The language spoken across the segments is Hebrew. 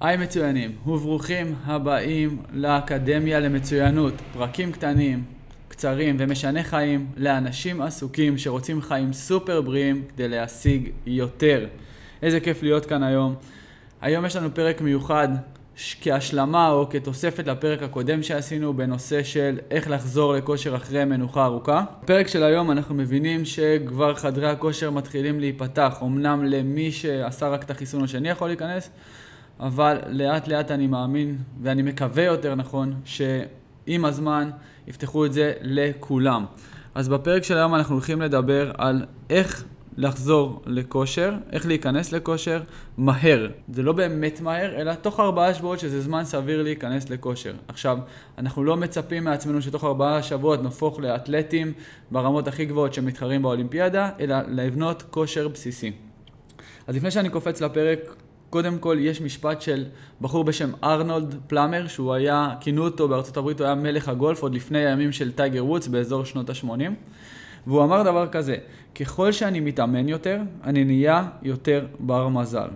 היי מצוינים, וברוכים הבאים לאקדמיה למצוינות. פרקים קטנים, קצרים ומשנה חיים לאנשים עסוקים שרוצים חיים סופר בריאים כדי להשיג יותר. איזה כיף להיות כאן היום. היום יש לנו פרק מיוחד כהשלמה או כתוספת לפרק הקודם שעשינו בנושא של איך לחזור לכושר אחרי מנוחה ארוכה. בפרק של היום אנחנו מבינים שכבר חדרי הכושר מתחילים להיפתח, אמנם למי שעשה רק את החיסון השני יכול להיכנס, אבל לאט לאט אני מאמין, ואני מקווה יותר נכון, שעם הזמן יפתחו את זה לכולם. אז בפרק של היום אנחנו הולכים לדבר על איך לחזור לכושר, איך להיכנס לכושר מהר. זה לא באמת מהר, אלא תוך ארבעה שבועות שזה זמן סביר להיכנס לכושר. עכשיו, אנחנו לא מצפים מעצמנו שתוך ארבעה שבועות נהפוך לאתלטים ברמות הכי גבוהות שמתחרים באולימפיאדה, אלא לבנות כושר בסיסי. אז לפני שאני קופץ לפרק, קודם כל יש משפט של בחור בשם ארנולד פלאמר, שהוא היה, כינו אותו בארצות הברית, הוא היה מלך הגולף עוד לפני הימים של טייגר וודס באזור שנות ה-80. והוא אמר דבר כזה, ככל שאני מתאמן יותר, אני נהיה יותר בר מזל.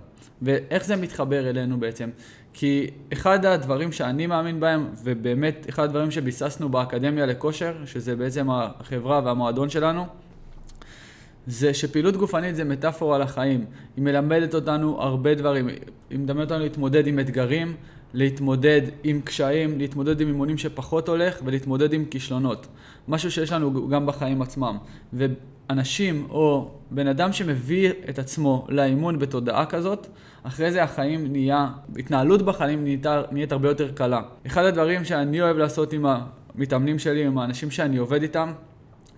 ואיך זה מתחבר אלינו בעצם? כי אחד הדברים שאני מאמין בהם, ובאמת אחד הדברים שביססנו באקדמיה לכושר, שזה בעצם החברה והמועדון שלנו, זה שפעילות גופנית זה מטאפורה לחיים. היא מלמדת אותנו הרבה דברים. היא מלמדת אותנו להתמודד עם אתגרים, להתמודד עם קשיים, להתמודד עם אימונים שפחות הולך ולהתמודד עם כישלונות. משהו שיש לנו גם בחיים עצמם. ואנשים או בן אדם שמביא את עצמו לאימון בתודעה כזאת, אחרי זה החיים נהיה, התנהלות בחיים נהיית, נהיית הרבה יותר קלה. אחד הדברים שאני אוהב לעשות עם המתאמנים שלי, עם האנשים שאני עובד איתם,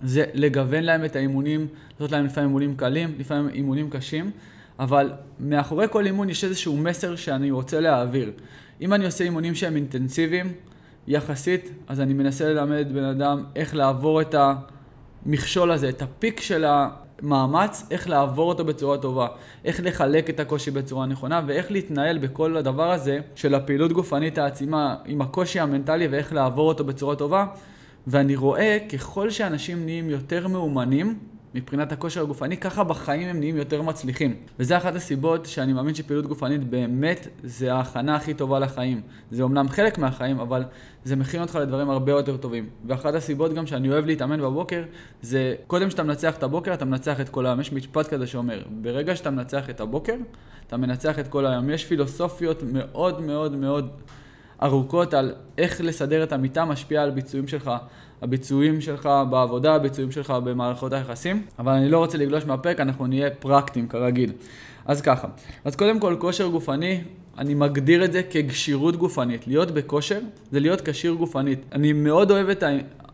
זה לגוון להם את האימונים, לעשות להם לפעמים אימונים קלים, לפעמים אימונים קשים, אבל מאחורי כל אימון יש איזשהו מסר שאני רוצה להעביר. אם אני עושה אימונים שהם אינטנסיביים, יחסית, אז אני מנסה ללמד בן אדם איך לעבור את המכשול הזה, את הפיק של המאמץ, איך לעבור אותו בצורה טובה, איך לחלק את הקושי בצורה נכונה ואיך להתנהל בכל הדבר הזה של הפעילות גופנית העצימה עם הקושי המנטלי ואיך לעבור אותו בצורה טובה. ואני רואה ככל שאנשים נהיים יותר מאומנים, מבחינת הכושר הגופני, ככה בחיים הם נהיים יותר מצליחים. וזה אחת הסיבות שאני מאמין שפעילות גופנית באמת זה ההכנה הכי טובה לחיים. זה אומנם חלק מהחיים, אבל זה מכין אותך לדברים הרבה יותר טובים. ואחת הסיבות גם שאני אוהב להתאמן בבוקר, זה קודם שאתה מנצח את הבוקר, אתה מנצח את כל היום. יש משפט כזה שאומר, ברגע שאתה מנצח את הבוקר, אתה מנצח את כל היום. יש פילוסופיות מאוד מאוד מאוד ארוכות על איך לסדר את המיטה משפיע על ביצועים שלך, הביצועים שלך בעבודה, הביצועים שלך במערכות היחסים, אבל אני לא רוצה לגלוש מהפרק, אנחנו נהיה פרקטיים כרגיל. אז ככה, אז קודם כל כושר גופני, אני מגדיר את זה ככשירות גופנית. להיות בכושר זה להיות כשיר גופנית. אני מאוד אוהב את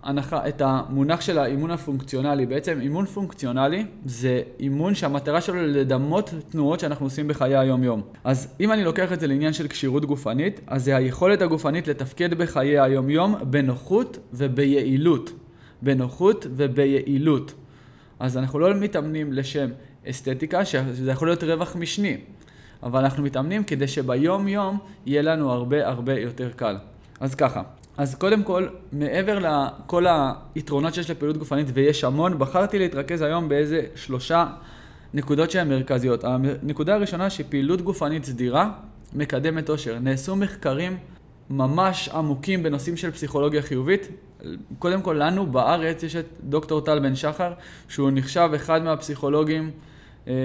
ההנחה, את המונח של האימון הפונקציונלי. בעצם אימון פונקציונלי זה אימון שהמטרה שלו לדמות תנועות שאנחנו עושים בחיי היום-יום. אז אם אני לוקח את זה לעניין של כשירות גופנית, אז זה היכולת הגופנית לתפקד בחיי היום-יום בנוחות וביעילות. בנוחות וביעילות. אז אנחנו לא מתאמנים לשם אסתטיקה, שזה יכול להיות רווח משני. אבל אנחנו מתאמנים כדי שביום יום יהיה לנו הרבה הרבה יותר קל. אז ככה, אז קודם כל, מעבר לכל היתרונות שיש לפעילות גופנית, ויש המון, בחרתי להתרכז היום באיזה שלושה נקודות שהן מרכזיות. הנקודה הראשונה שפעילות גופנית סדירה מקדמת אושר. נעשו מחקרים ממש עמוקים בנושאים של פסיכולוגיה חיובית. קודם כל, לנו בארץ יש את דוקטור טל בן שחר, שהוא נחשב אחד מהפסיכולוגים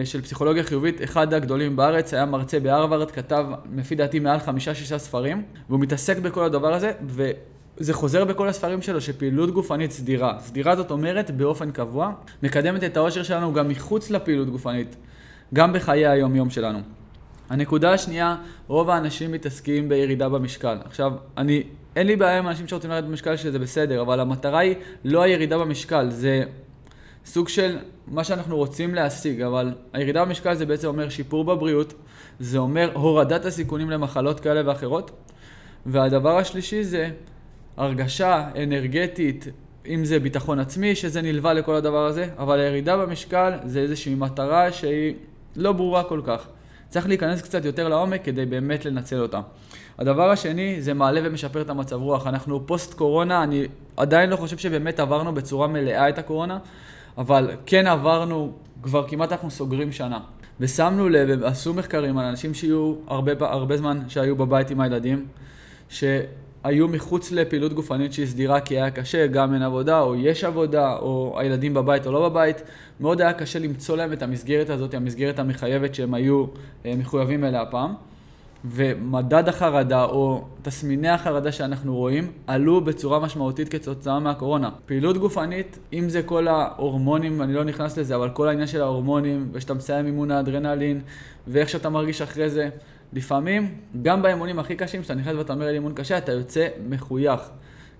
של פסיכולוגיה חיובית, אחד הגדולים בארץ, היה מרצה בהרווארד, כתב לפי דעתי מעל חמישה-שישה ספרים, והוא מתעסק בכל הדבר הזה, וזה חוזר בכל הספרים שלו, שפעילות גופנית סדירה. סדירה זאת אומרת באופן קבוע, מקדמת את העושר שלנו גם מחוץ לפעילות גופנית, גם בחיי היום-יום שלנו. הנקודה השנייה, רוב האנשים מתעסקים בירידה במשקל. עכשיו, אני, אין לי בעיה עם אנשים שרוצים לרדת במשקל שזה בסדר, אבל המטרה היא לא הירידה במשקל, זה סוג של מה שאנחנו רוצים להשיג, אבל הירידה במשקל זה בעצם אומר שיפור בבריאות, זה אומר הורדת הסיכונים למחלות כאלה ואחרות, והדבר השלישי זה הרגשה אנרגטית, אם זה ביטחון עצמי, שזה נלווה לכל הדבר הזה, אבל הירידה במשקל זה איזושהי מטרה שהיא לא ברורה כל כך. צריך להיכנס קצת יותר לעומק כדי באמת לנצל אותה. הדבר השני זה מעלה ומשפר את המצב רוח. אנחנו פוסט קורונה, אני עדיין לא חושב שבאמת עברנו בצורה מלאה את הקורונה, אבל כן עברנו, כבר כמעט אנחנו סוגרים שנה. ושמנו לב, עשו מחקרים על אנשים שיהיו הרבה, הרבה זמן שהיו בבית עם הילדים, שהיו מחוץ לפעילות גופנית שהיא סדירה כי היה קשה, גם אין עבודה, או יש עבודה, או הילדים בבית או לא בבית, מאוד היה קשה למצוא להם את המסגרת הזאת, המסגרת המחייבת שהם היו אה, מחויבים אליה פעם. ומדד החרדה או תסמיני החרדה שאנחנו רואים עלו בצורה משמעותית כתוצאה מהקורונה. פעילות גופנית, אם זה כל ההורמונים, אני לא נכנס לזה, אבל כל העניין של ההורמונים, ושאתה מסיים אימון האדרנלין, ואיך שאתה מרגיש אחרי זה, לפעמים, גם באימונים הכי קשים, כשאתה נכנס ואתה אומר אימון קשה, אתה יוצא מחוייך.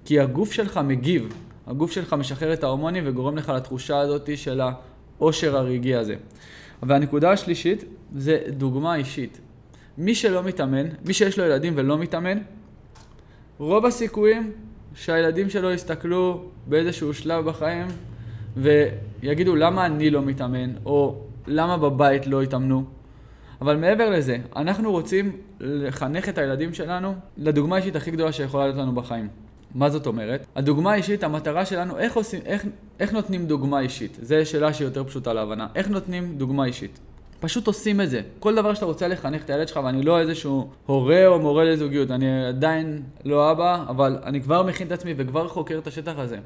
כי הגוף שלך מגיב, הגוף שלך משחרר את ההורמונים וגורם לך לתחושה הזאת של העושר הרגעי הזה. והנקודה השלישית זה דוגמה אישית. מי שלא מתאמן, מי שיש לו ילדים ולא מתאמן, רוב הסיכויים שהילדים שלו יסתכלו באיזשהו שלב בחיים ויגידו למה אני לא מתאמן, או למה בבית לא התאמנו. אבל מעבר לזה, אנחנו רוצים לחנך את הילדים שלנו לדוגמה האישית הכי גדולה שיכולה להיות לנו בחיים. מה זאת אומרת? הדוגמה האישית, המטרה שלנו, איך, עושים, איך, איך נותנים דוגמה אישית? זו שאלה שהיא יותר פשוטה להבנה. איך נותנים דוגמה אישית? פשוט עושים את זה. כל דבר שאתה רוצה לחנך את הילד שלך, ואני לא איזשהו הורה או מורה לזוגיות, אני עדיין לא אבא, אבל אני כבר מכין את עצמי וכבר חוקר את השטח הזה.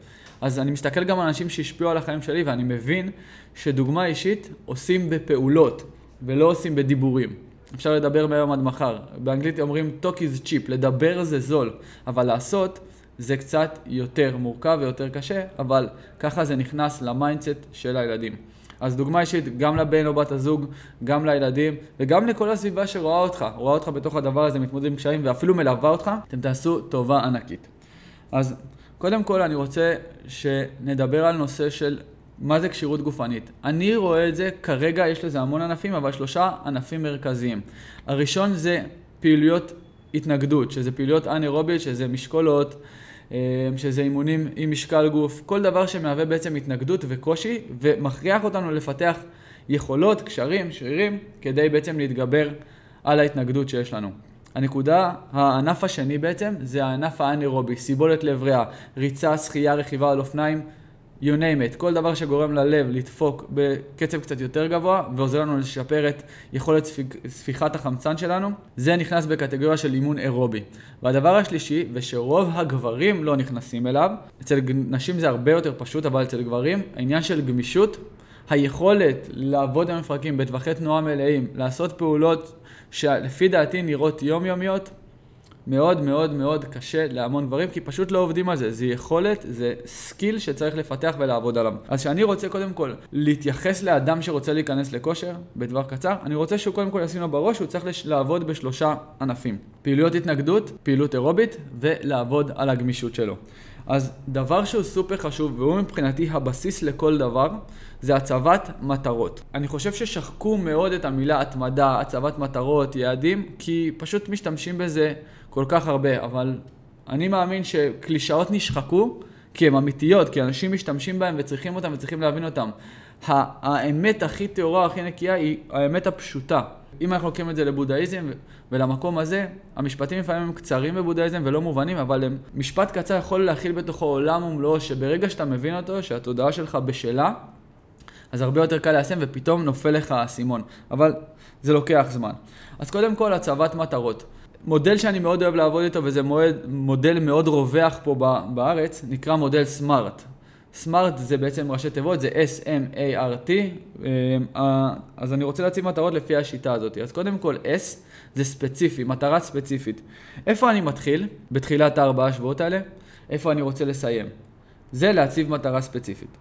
אז אני מסתכל גם על אנשים שהשפיעו על החיים שלי, ואני מבין שדוגמה אישית עושים בפעולות, ולא עושים בדיבורים. אפשר לדבר מהיום עד מחר. באנגלית אומרים talk is cheap, לדבר זה זול, אבל לעשות זה קצת יותר מורכב ויותר קשה, אבל ככה זה נכנס ל mindset של הילדים. אז דוגמה אישית גם לבן או בת הזוג, גם לילדים, וגם לכל הסביבה שרואה אותך, רואה אותך בתוך הדבר הזה, מתמודד עם קשיים, ואפילו מלווה אותך, אתם תעשו טובה ענקית. אז קודם כל אני רוצה שנדבר על נושא של מה זה כשירות גופנית. אני רואה את זה, כרגע יש לזה המון ענפים, אבל שלושה ענפים מרכזיים. הראשון זה פעילויות התנגדות, שזה פעילויות אנאירוביות, שזה משקולות, שזה אימונים עם משקל גוף, כל דבר שמהווה בעצם התנגדות וקושי ומכריח אותנו לפתח יכולות, קשרים, שרירים, כדי בעצם להתגבר על ההתנגדות שיש לנו. הנקודה, הענף השני בעצם, זה הענף האנאירובי, סיבולת לב ריאה, ריצה, שחייה, רכיבה על אופניים, you name it, כל דבר שגורם ללב לדפוק בקצב קצת יותר גבוה ועוזר לנו לשפר את יכולת ספיגת החמצן שלנו, זה נכנס בקטגוריה של אימון אירובי. והדבר השלישי, ושרוב הגברים לא נכנסים אליו, אצל נשים זה הרבה יותר פשוט, אבל אצל גברים, העניין של גמישות, היכולת לעבוד עם מפרקים בטווחי תנועה מלאים, לעשות פעולות שלפי דעתי נראות יומיומיות, מאוד מאוד מאוד קשה להמון דברים, כי פשוט לא עובדים על זה. זה יכולת, זה skill שצריך לפתח ולעבוד עליו. אז כשאני רוצה קודם כל להתייחס לאדם שרוצה להיכנס לכושר בטווח קצר, אני רוצה שהוא קודם כל ישים לו בראש שהוא צריך לעבוד בשלושה ענפים. פעילויות התנגדות, פעילות אירובית ולעבוד על הגמישות שלו. אז דבר שהוא סופר חשוב והוא מבחינתי הבסיס לכל דבר, זה הצבת מטרות. אני חושב ששחקו מאוד את המילה התמדה, הצבת מטרות, יעדים, כי פשוט משתמשים בזה כל כך הרבה, אבל אני מאמין שקלישאות נשחקו כי הן אמיתיות, כי אנשים משתמשים בהן וצריכים אותן וצריכים להבין אותן. האמת הכי טהורה, הכי נקייה, היא האמת הפשוטה. אם אנחנו לוקחים את זה לבודהיזם ולמקום הזה, המשפטים לפעמים הם קצרים בבודהיזם ולא מובנים, אבל הם, משפט קצר יכול להכיל בתוכו עולם ומלואו, שברגע שאתה מבין אותו, שהתודעה שלך בשלה, אז הרבה יותר קל ליישם ופתאום נופל לך האסימון. אבל זה לוקח זמן. אז קודם כל, הצבת מטרות. מודל שאני מאוד אוהב לעבוד איתו, וזה מודל, מודל מאוד רווח פה בארץ, נקרא מודל סמארט. סמארט זה בעצם ראשי תיבות, זה S-M-A-R-T, אה, אז אני רוצה להציב מטרות לפי השיטה הזאת. אז קודם כל S זה ספציפי, מטרה ספציפית. איפה אני מתחיל בתחילת הארבעה שבועות האלה? איפה אני רוצה לסיים? זה להציב מטרה ספציפית.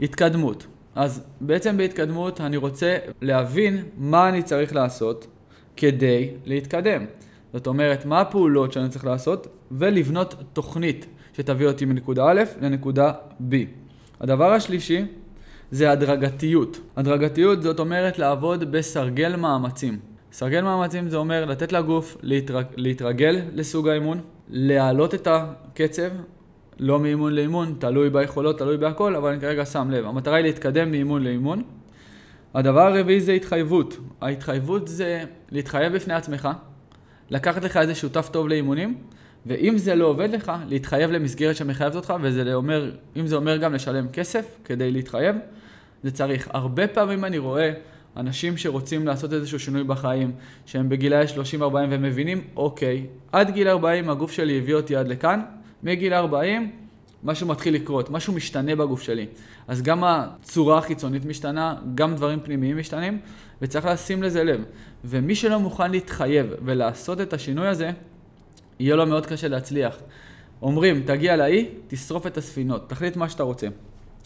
התקדמות. אז בעצם בהתקדמות אני רוצה להבין מה אני צריך לעשות כדי להתקדם. זאת אומרת, מה הפעולות שאני צריך לעשות ולבנות תוכנית שתביא אותי מנקודה א' לנקודה B. הדבר השלישי זה הדרגתיות. הדרגתיות זאת אומרת לעבוד בסרגל מאמצים. סרגל מאמצים זה אומר לתת לגוף להתרג... להתרגל לסוג האימון, להעלות את הקצב, לא מאימון לאימון, תלוי ביכולות, תלוי בהכל, אבל אני כרגע שם לב. המטרה היא להתקדם מאימון לאימון. הדבר הרביעי זה התחייבות. ההתחייבות זה להתחייב בפני עצמך, לקחת לך איזה שותף טוב לאימונים, ואם זה לא עובד לך, להתחייב למסגרת שמחייבת אותך, וזה אומר, אם זה אומר גם לשלם כסף כדי להתחייב, זה צריך. הרבה פעמים אני רואה אנשים שרוצים לעשות איזשהו שינוי בחיים, שהם בגילאי 30-40 ומבינים, אוקיי, עד גיל 40 הגוף שלי הביא אותי עד לכאן, מגיל 40 משהו מתחיל לקרות, משהו משתנה בגוף שלי. אז גם הצורה החיצונית משתנה, גם דברים פנימיים משתנים, וצריך לשים לזה לב. ומי שלא מוכן להתחייב ולעשות את השינוי הזה, יהיה לו מאוד קשה להצליח. אומרים, תגיע לאי, תשרוף את הספינות, תחליט מה שאתה רוצה.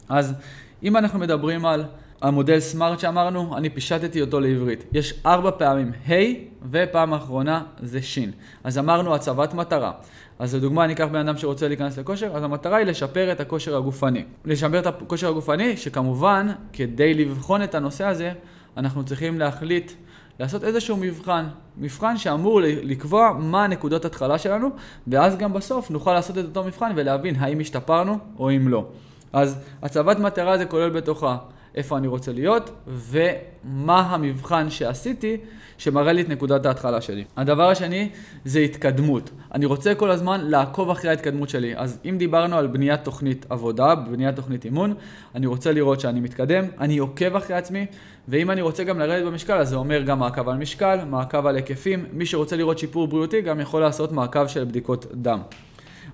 אז אם אנחנו מדברים על המודל סמארט שאמרנו, אני פישטתי אותו לעברית. יש ארבע פעמים ה' hey, ופעם אחרונה זה ש'. אז אמרנו הצבת מטרה. אז לדוגמה, אני אקח בן אדם שרוצה להיכנס לכושר, אז המטרה היא לשפר את הכושר הגופני. לשפר את הכושר הגופני, שכמובן, כדי לבחון את הנושא הזה, אנחנו צריכים להחליט לעשות איזשהו מבחן, מבחן שאמור לקבוע מה הנקודות התחלה שלנו, ואז גם בסוף נוכל לעשות את אותו מבחן ולהבין האם השתפרנו או אם לא. אז הצבת מטרה זה כולל בתוכה איפה אני רוצה להיות, ומה המבחן שעשיתי שמראה לי את נקודת ההתחלה שלי. הדבר השני זה התקדמות. אני רוצה כל הזמן לעקוב אחרי ההתקדמות שלי. אז אם דיברנו על בניית תוכנית עבודה, בניית תוכנית אימון, אני רוצה לראות שאני מתקדם, אני עוקב אחרי עצמי, ואם אני רוצה גם לרדת במשקל, אז זה אומר גם מעקב על משקל, מעקב על היקפים. מי שרוצה לראות שיפור בריאותי גם יכול לעשות מעקב של בדיקות דם.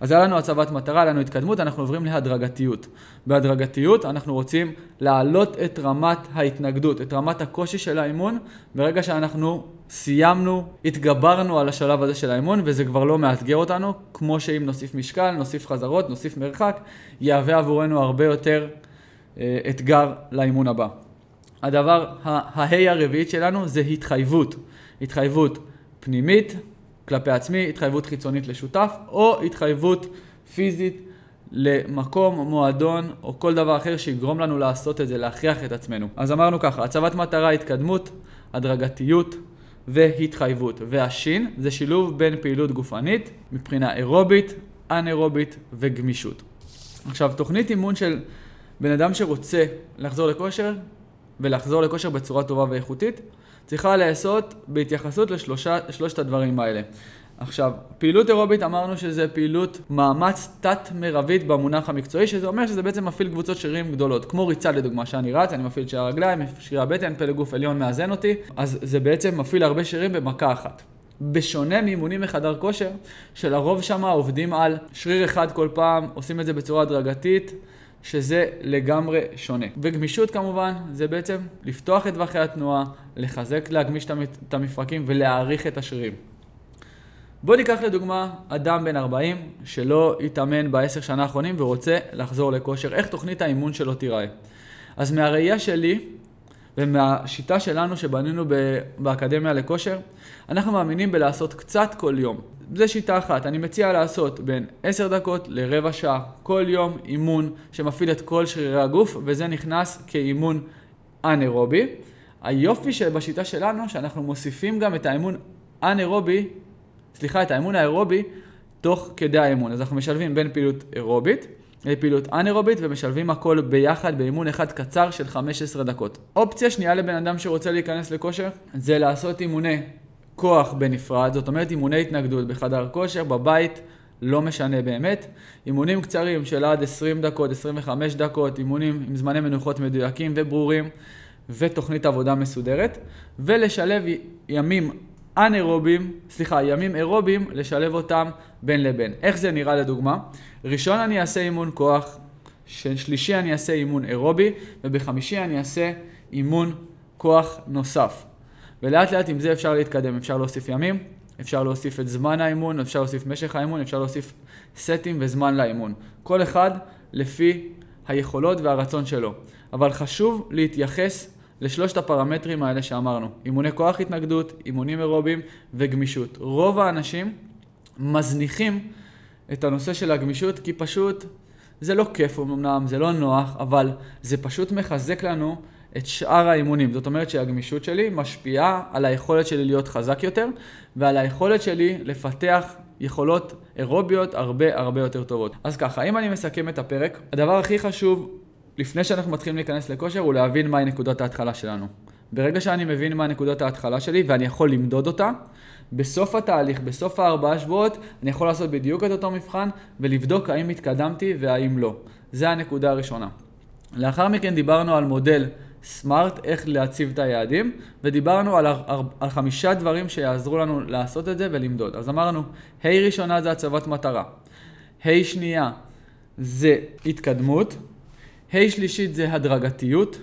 אז היה לנו הצבת מטרה, היה לנו התקדמות, אנחנו עוברים להדרגתיות. בהדרגתיות אנחנו רוצים להעלות את רמת ההתנגדות, את רמת הקושי של האימון, ברגע שאנחנו סיימנו, התגברנו על השלב הזה של האימון, וזה כבר לא מאתגר אותנו, כמו שאם נוסיף משקל, נוסיף חזרות, נוסיף מרחק, יהווה עבורנו הרבה יותר אה, אתגר לאימון הבא. הדבר, ההי הרביעית שלנו זה התחייבות. התחייבות פנימית, כלפי עצמי, התחייבות חיצונית לשותף, או התחייבות פיזית למקום, מועדון, או כל דבר אחר שיגרום לנו לעשות את זה, להכריח את עצמנו. אז אמרנו ככה, הצבת מטרה, התקדמות, הדרגתיות והתחייבות. והשין זה שילוב בין פעילות גופנית מבחינה אירובית, אנאירובית וגמישות. עכשיו, תוכנית אימון של בן אדם שרוצה לחזור לכושר, ולחזור לכושר בצורה טובה ואיכותית, צריכה להיעשות בהתייחסות לשלושת הדברים האלה. עכשיו, פעילות אירובית אמרנו שזה פעילות מאמץ תת-מרבית במונח המקצועי, שזה אומר שזה בעצם מפעיל קבוצות שרירים גדולות, כמו ריצה לדוגמה, שאני רץ, אני מפעיל שער הרגליים, שרירי הבטן, פלג גוף עליון מאזן אותי, אז זה בעצם מפעיל הרבה שרירים במכה אחת. בשונה מאימונים מחדר כושר, שלרוב שם עובדים על שריר אחד כל פעם, עושים את זה בצורה הדרגתית, שזה לגמרי שונה. וגמישות כמובן, זה בעצם לפתוח את טווחי התנועה, לחזק, להגמיש את המפרקים ולהעריך את השרירים. בואו ניקח לדוגמה אדם בן 40 שלא התאמן בעשר שנה האחרונים ורוצה לחזור לכושר, איך תוכנית האימון שלו תיראה. אז מהראייה שלי ומהשיטה שלנו שבנינו באקדמיה לכושר, אנחנו מאמינים בלעשות קצת כל יום. זה שיטה אחת, אני מציע לעשות בין 10 דקות לרבע שעה כל יום אימון שמפעיל את כל שרירי הגוף וזה נכנס כאימון אנאירובי. היופי שבשיטה שלנו שאנחנו מוסיפים גם את האימון אנאירובי, סליחה, את האימון האירובי תוך כדי האימון. אז אנחנו משלבים בין פעילות אירובית לפעילות אנאירובית ומשלבים הכל ביחד באימון אחד קצר של 15 דקות. אופציה שנייה לבן אדם שרוצה להיכנס לכושר זה לעשות אימוני כוח בנפרד, זאת אומרת אימוני התנגדות בחדר כושר, בבית, לא משנה באמת. אימונים קצרים של עד 20 דקות, 25 דקות, אימונים עם זמני מנוחות מדויקים וברורים, ותוכנית עבודה מסודרת, ולשלב ימים אנאירובים, סליחה, ימים אירובים, לשלב אותם בין לבין. איך זה נראה לדוגמה? ראשון אני אעשה אימון כוח, שלישי אני אעשה אימון אירובי, ובחמישי אני אעשה אימון כוח נוסף. ולאט לאט עם זה אפשר להתקדם, אפשר להוסיף ימים, אפשר להוסיף את זמן האימון, אפשר להוסיף משך האימון, אפשר להוסיף סטים וזמן לאימון. כל אחד לפי היכולות והרצון שלו. אבל חשוב להתייחס לשלושת הפרמטרים האלה שאמרנו. אימוני כוח התנגדות, אימונים אירובים וגמישות. רוב האנשים מזניחים את הנושא של הגמישות כי פשוט זה לא כיף אמנם, זה לא נוח, אבל זה פשוט מחזק לנו את שאר האימונים. זאת אומרת שהגמישות שלי משפיעה על היכולת שלי להיות חזק יותר, ועל היכולת שלי לפתח יכולות אירוביות הרבה הרבה יותר טובות. אז ככה, אם אני מסכם את הפרק, הדבר הכי חשוב לפני שאנחנו מתחילים להיכנס לכושר הוא להבין מהי נקודת ההתחלה שלנו. ברגע שאני מבין מה נקודת ההתחלה שלי ואני יכול למדוד אותה, בסוף התהליך, בסוף הארבעה שבועות, אני יכול לעשות בדיוק את אותו מבחן ולבדוק האם התקדמתי והאם לא. זה הנקודה הראשונה. לאחר מכן דיברנו על מודל סמארט, איך להציב את היעדים, ודיברנו על, על חמישה דברים שיעזרו לנו לעשות את זה ולמדוד. אז אמרנו, ה' hey ראשונה זה הצבת מטרה, ה' hey שנייה זה התקדמות, ה' hey שלישית זה הדרגתיות,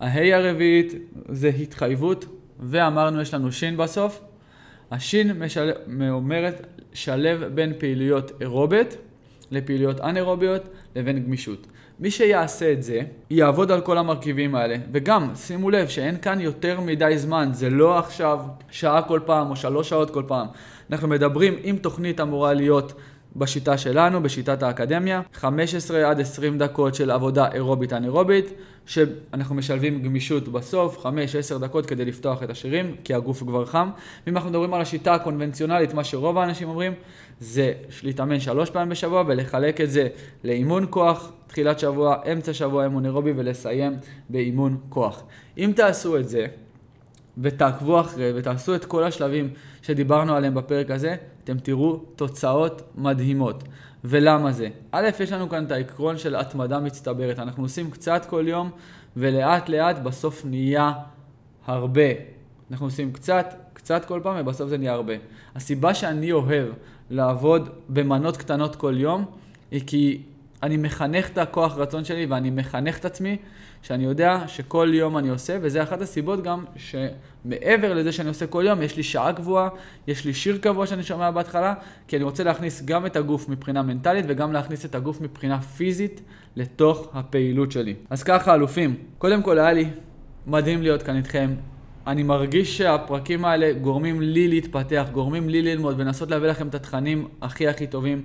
ה-ה' הרביעית זה התחייבות, ואמרנו יש לנו שין בסוף. השין משל... אומרת שלב בין פעילויות אירובית לפעילויות אנאירוביות לבין גמישות. מי שיעשה את זה, יעבוד על כל המרכיבים האלה. וגם, שימו לב שאין כאן יותר מדי זמן, זה לא עכשיו שעה כל פעם או שלוש שעות כל פעם. אנחנו מדברים, אם תוכנית אמורה להיות בשיטה שלנו, בשיטת האקדמיה, 15 עד 20 דקות של עבודה אירובית אנאירובית, שאנחנו משלבים גמישות בסוף, 5-10 דקות כדי לפתוח את השירים, כי הגוף כבר חם. ואם אנחנו מדברים על השיטה הקונבנציונלית, מה שרוב האנשים אומרים, זה להתאמן שלוש פעמים בשבוע ולחלק את זה לאימון כוח, תחילת שבוע, אמצע שבוע אימון אירובי ולסיים באימון כוח. אם תעשו את זה, ותעקבו אחרי ותעשו את כל השלבים שדיברנו עליהם בפרק הזה, אתם תראו תוצאות מדהימות. ולמה זה? א', יש לנו כאן את העקרון של התמדה מצטברת. אנחנו עושים קצת כל יום, ולאט לאט בסוף נהיה הרבה. אנחנו עושים קצת, קצת כל פעם, ובסוף זה נהיה הרבה. הסיבה שאני אוהב לעבוד במנות קטנות כל יום, היא כי אני מחנך את הכוח רצון שלי ואני מחנך את עצמי שאני יודע שכל יום אני עושה, וזה אחת הסיבות גם שמעבר לזה שאני עושה כל יום, יש לי שעה קבועה, יש לי שיר קבוע שאני שומע בהתחלה, כי אני רוצה להכניס גם את הגוף מבחינה מנטלית וגם להכניס את הגוף מבחינה פיזית לתוך הפעילות שלי. אז ככה, אלופים, קודם כל היה לי מדהים להיות כאן איתכם. אני מרגיש שהפרקים האלה גורמים לי להתפתח, גורמים לי ללמוד ולנסות להביא לכם את התכנים הכי הכי טובים.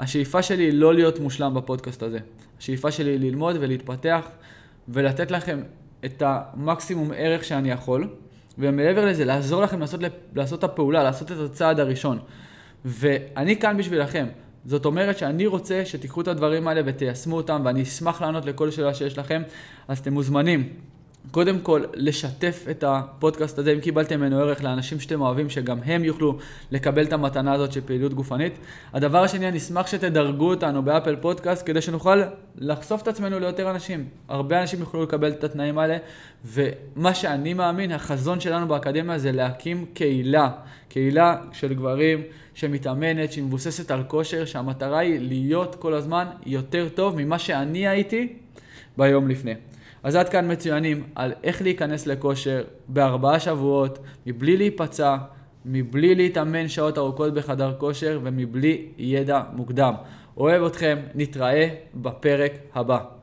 השאיפה שלי היא לא להיות מושלם בפודקאסט הזה. השאיפה שלי היא ללמוד ולהתפתח ולתת לכם את המקסימום ערך שאני יכול, ומעבר לזה, לעזור לכם לעשות, לעשות את הפעולה, לעשות את הצעד הראשון. ואני כאן בשבילכם. זאת אומרת שאני רוצה שתיקחו את הדברים האלה ותיישמו אותם, ואני אשמח לענות לכל שאלה שיש לכם, אז אתם מוזמנים קודם כל, לשתף את הפודקאסט הזה, אם קיבלתם ממנו ערך לאנשים שאתם אוהבים, שגם הם יוכלו לקבל את המתנה הזאת של פעילות גופנית. הדבר השני, אני אשמח שתדרגו אותנו באפל פודקאסט, כדי שנוכל לחשוף את עצמנו ליותר אנשים. הרבה אנשים יוכלו לקבל את התנאים האלה, ומה שאני מאמין, החזון שלנו באקדמיה זה להקים קהילה. קהילה של גברים שמתאמנת, שהיא מבוססת על כושר, שהמטרה היא להיות כל הזמן יותר טוב ממה שאני הייתי ביום לפני. אז עד כאן מצוינים על איך להיכנס לכושר בארבעה שבועות, מבלי להיפצע, מבלי להתאמן שעות ארוכות בחדר כושר ומבלי ידע מוקדם. אוהב אתכם, נתראה בפרק הבא.